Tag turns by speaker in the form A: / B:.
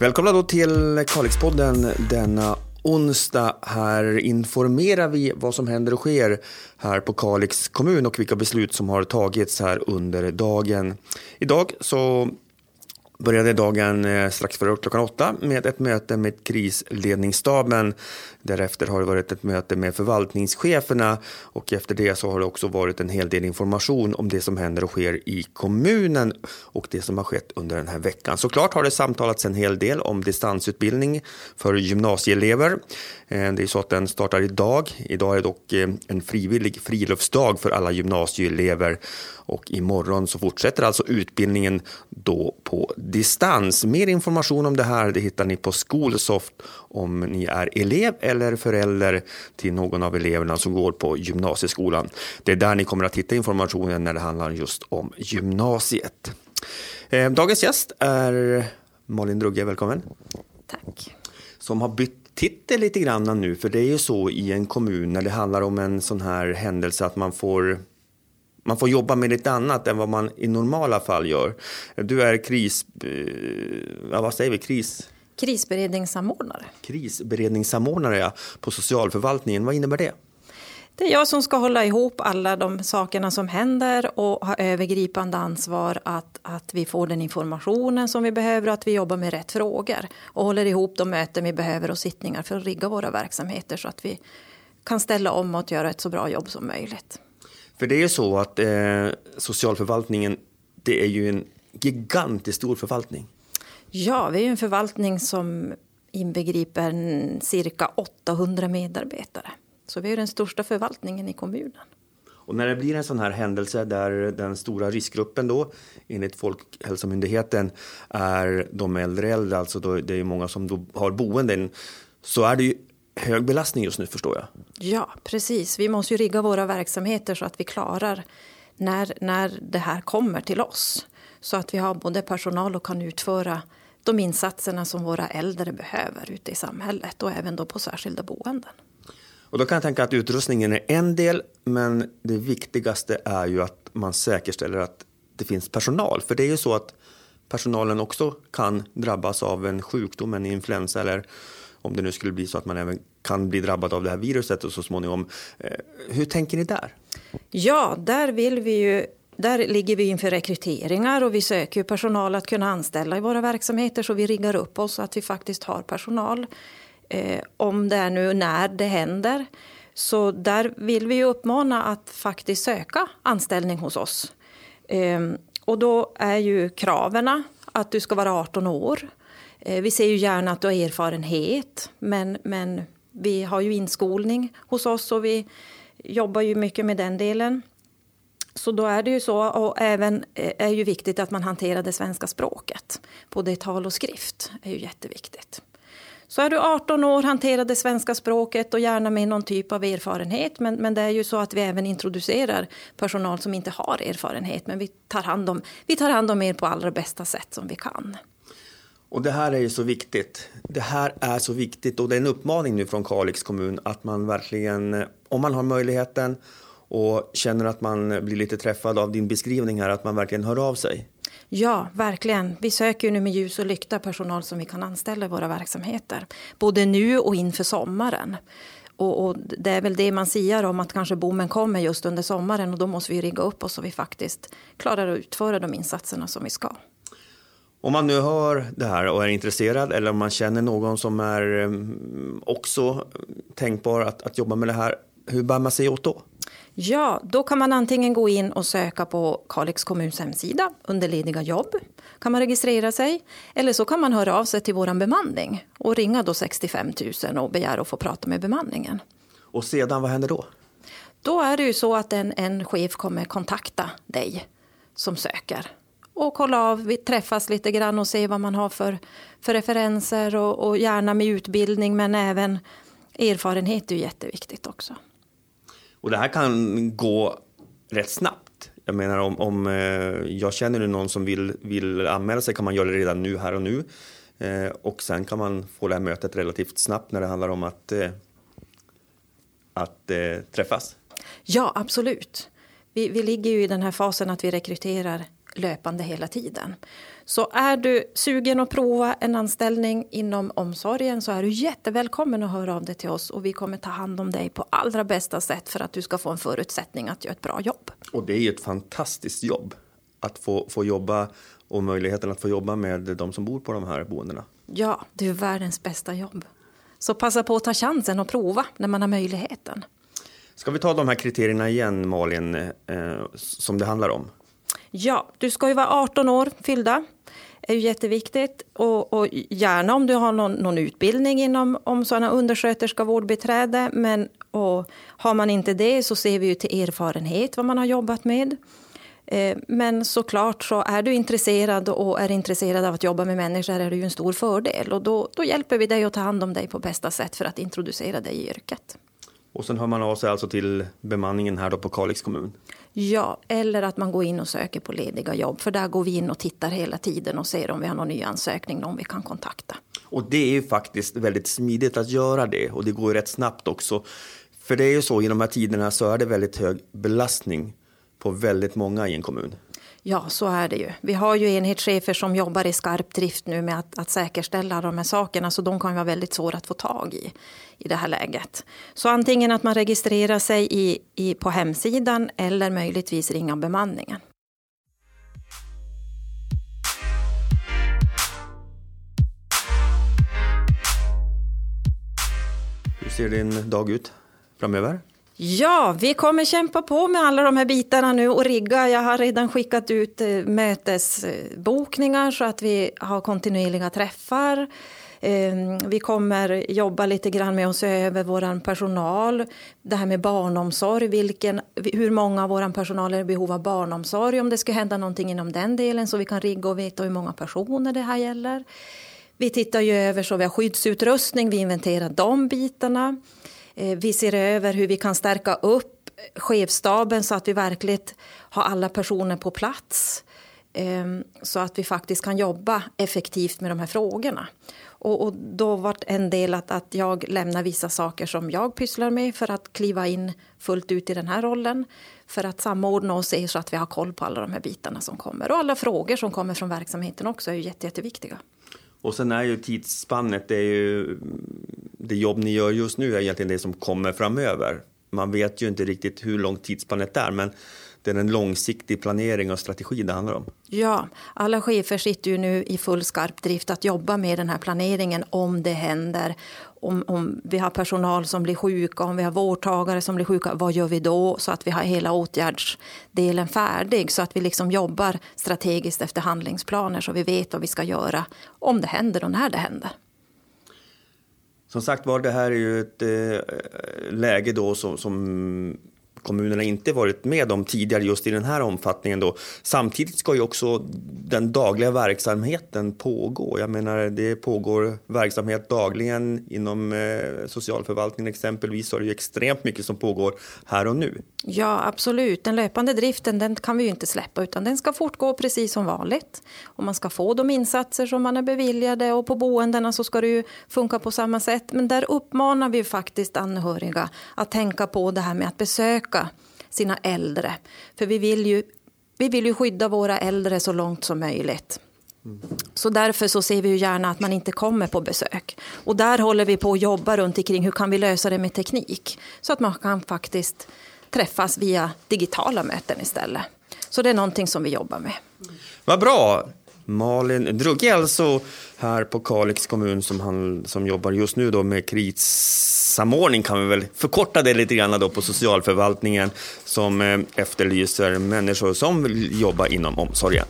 A: Välkomna då till Kalixpodden denna onsdag. Här informerar vi vad som händer och sker här på Kalix kommun och vilka beslut som har tagits här under dagen. Idag så började dagen eh, strax före klockan åtta med ett möte med krisledningsstaben. Därefter har det varit ett möte med förvaltningscheferna och efter det så har det också varit en hel del information om det som händer och sker i kommunen och det som har skett under den här veckan. Såklart har det samtalats en hel del om distansutbildning för gymnasieelever. Eh, det är så att den startar idag. Idag är dock eh, en frivillig friluftsdag för alla gymnasieelever och imorgon så fortsätter alltså utbildningen då på distans. Mer information om det här det hittar ni på Skolsoft om ni är elev eller förälder till någon av eleverna som går på gymnasieskolan. Det är där ni kommer att hitta informationen när det handlar just om gymnasiet. Eh, dagens gäst är Malin Drugge, välkommen.
B: Tack.
A: Som har bytt titel lite grann nu, för det är ju så i en kommun när det handlar om en sån här händelse att man får man får jobba med lite annat än vad man i normala fall gör. Du är kris... Eh, ja, vad säger vi? Kris...
B: Krisberedningssamordnare.
A: Krisberedningssamordnare ja, på socialförvaltningen. Vad innebär det?
B: Det är jag som ska hålla ihop alla de sakerna som händer och ha övergripande ansvar att, att vi får den informationen som vi behöver och att vi jobbar med rätt frågor. Och håller ihop de möten vi behöver och sittningar för att rigga våra verksamheter så att vi kan ställa om och göra ett så bra jobb som möjligt.
A: För det är ju så att eh, socialförvaltningen, det är ju en gigantiskt stor förvaltning.
B: Ja, vi är en förvaltning som inbegriper cirka 800 medarbetare. Så vi är den största förvaltningen i kommunen.
A: Och när det blir en sån här händelse där den stora riskgruppen då enligt Folkhälsomyndigheten är de äldre äldre, alltså då, det är många som då har boenden, så är det ju hög belastning just nu förstår jag.
B: Ja, precis. Vi måste ju rigga våra verksamheter så att vi klarar när, när det här kommer till oss. Så att vi har både personal och kan utföra de insatserna som våra äldre behöver ute i samhället och även då på särskilda boenden.
A: Och då kan jag tänka att utrustningen är en del, men det viktigaste är ju att man säkerställer att det finns personal. För det är ju så att personalen också kan drabbas av en sjukdom, en influensa eller om det nu skulle bli så att man även kan bli drabbad av det här viruset och så småningom. Eh, hur tänker ni där?
B: Ja, där vill vi ju där ligger vi inför rekryteringar och vi söker personal att kunna anställa i våra verksamheter så vi riggar upp oss så att vi faktiskt har personal. Eh, om det är nu när det händer. Så där vill vi uppmana att faktiskt söka anställning hos oss. Eh, och då är ju kraven att du ska vara 18 år. Eh, vi ser ju gärna att du har erfarenhet men, men vi har ju inskolning hos oss och vi jobbar ju mycket med den delen. Så då är det ju så, och även eh, är ju viktigt att man hanterar det svenska språket. Både tal och skrift är ju jätteviktigt. Så är du 18 år, hantera det svenska språket och gärna med någon typ av erfarenhet. Men, men det är ju så att vi även introducerar personal som inte har erfarenhet. Men vi tar hand om, vi tar hand om er på allra bästa sätt som vi kan.
A: Och det här är ju så viktigt. Det här är så viktigt och det är en uppmaning nu från Kalix kommun att man verkligen, eh, om man har möjligheten och känner att man blir lite träffad av din beskrivning här, att man verkligen hör av sig.
B: Ja, verkligen. Vi söker nu med ljus och lykta personal som vi kan anställa i våra verksamheter. Både nu och inför sommaren. Och, och, det är väl det man säger om att kanske boomen kommer just under sommaren och då måste vi rigga upp oss så vi faktiskt klarar att utföra de insatserna som vi ska.
A: Om man nu hör det här och är intresserad eller om man känner någon som är mm, också tänkbar att, att jobba med det här, hur bär man sig åt då?
B: Ja, då kan man antingen gå in och söka på Kalix kommuns hemsida under lediga jobb. kan man registrera sig. Eller så kan man höra av sig till vår bemanning och ringa då 65 000 och begära att få prata med bemanningen.
A: Och sedan, vad händer då?
B: Då är det ju så att en, en chef kommer kontakta dig som söker och kolla av, vi träffas lite grann och se vad man har för, för referenser och, och gärna med utbildning men även erfarenhet är ju jätteviktigt också.
A: Och det här kan gå rätt snabbt. Jag menar om, om eh, jag känner någon som vill, vill anmäla sig kan man göra det redan nu, här och nu. Eh, och sen kan man få det här mötet relativt snabbt när det handlar om att, eh, att eh, träffas.
B: Ja, absolut. Vi, vi ligger ju i den här fasen att vi rekryterar löpande hela tiden. Så är du sugen att prova en anställning inom omsorgen så är du jättevälkommen att höra av dig till oss och vi kommer ta hand om dig på allra bästa sätt för att du ska få en förutsättning att göra ett bra jobb.
A: Och det är ju ett fantastiskt jobb att få, få jobba och möjligheten att få jobba med de som bor på de här boendena.
B: Ja, det är världens bästa jobb. Så passa på att ta chansen och prova när man har möjligheten.
A: Ska vi ta de här kriterierna igen, Malin, eh, som det handlar om?
B: Ja, du ska ju vara 18 år fyllda. Det är ju jätteviktigt. Och, och gärna om du har någon, någon utbildning inom om sådana undersköterska, vårdbiträde. Men och har man inte det så ser vi ju till erfarenhet vad man har jobbat med. Eh, men såklart så är du intresserad och är intresserad av att jobba med människor är det ju en stor fördel. Och då, då hjälper vi dig att ta hand om dig på bästa sätt för att introducera dig i yrket.
A: Och sen hör man av sig alltså till bemanningen här då på Kalix kommun?
B: Ja, eller att man går in och söker på lediga jobb. För där går vi in och tittar hela tiden och ser om vi har någon ny ansökning, någon vi kan kontakta.
A: Och det är ju faktiskt väldigt smidigt att göra det och det går rätt snabbt också. För det är ju så i de här tiderna så är det väldigt hög belastning på väldigt många i en kommun.
B: Ja, så är det ju. Vi har ju enhetschefer som jobbar i skarp drift nu med att, att säkerställa de här sakerna, så de kan vara väldigt svåra att få tag i i det här läget. Så antingen att man registrerar sig i, i, på hemsidan eller möjligtvis ringa bemanningen.
A: Hur ser din dag ut framöver?
B: Ja, vi kommer kämpa på med alla de här bitarna nu och rigga. Jag har redan skickat ut eh, mötesbokningar så att vi har kontinuerliga träffar. Ehm, vi kommer jobba lite grann med att se över vår personal. Det här med barnomsorg, vilken, hur många av vår personal är i behov av barnomsorg. Om det ska hända någonting inom den delen så vi kan rigga och veta hur många personer det här gäller. Vi tittar ju över så vi har skyddsutrustning, vi inventerar de bitarna. Eh, vi ser över hur vi kan stärka upp chefstaben så att vi verkligen har alla personer på plats. Ehm, så att vi faktiskt kan jobba effektivt med de här frågorna. Och, och då var en del att, att jag lämnar vissa saker som jag pysslar med för att kliva in fullt ut i den här rollen. För att samordna och se så att vi har koll på alla de här bitarna som kommer. Och alla frågor som kommer från verksamheten också är ju jätte, jätteviktiga.
A: Och sen är ju tidsspannet, det är ju det jobb ni gör just nu är egentligen det som kommer framöver. Man vet ju inte riktigt hur långt tidsspannet är, men det är en långsiktig planering och strategi det handlar om.
B: Ja, alla chefer sitter ju nu i full skarp drift att jobba med den här planeringen om det händer. Om, om vi har personal som blir sjuka, om vi har vårdtagare som blir sjuka, vad gör vi då? Så att vi har hela åtgärdsdelen färdig, så att vi liksom jobbar strategiskt efter handlingsplaner så vi vet vad vi ska göra om det händer och när det händer.
A: Som sagt var, det här är ju ett eh, läge då som, som kommunerna inte varit med om tidigare just i den här omfattningen. Då. Samtidigt ska ju också den dagliga verksamheten pågå. Jag menar, det pågår verksamhet dagligen inom eh, socialförvaltningen exempelvis. Så är det ju extremt mycket som pågår här och nu.
B: Ja, absolut. Den löpande driften den kan vi ju inte släppa utan den ska fortgå precis som vanligt. Och man ska få de insatser som man är beviljade och på boendena så ska det ju funka på samma sätt. Men där uppmanar vi faktiskt anhöriga att tänka på det här med att besöka sina äldre. För vi vill ju, vi vill ju skydda våra äldre så långt som möjligt. Så därför så ser vi ju gärna att man inte kommer på besök. Och där håller vi på att jobba runt omkring hur kan vi lösa det med teknik. Så att man kan faktiskt träffas via digitala möten istället. Så det är någonting som vi jobbar med.
A: Vad bra! Malin Drugge alltså här på Kalix kommun som, han, som jobbar just nu då med krissamordning kan vi väl förkorta det lite grann då på socialförvaltningen som eh, efterlyser människor som vill jobba inom omsorgen.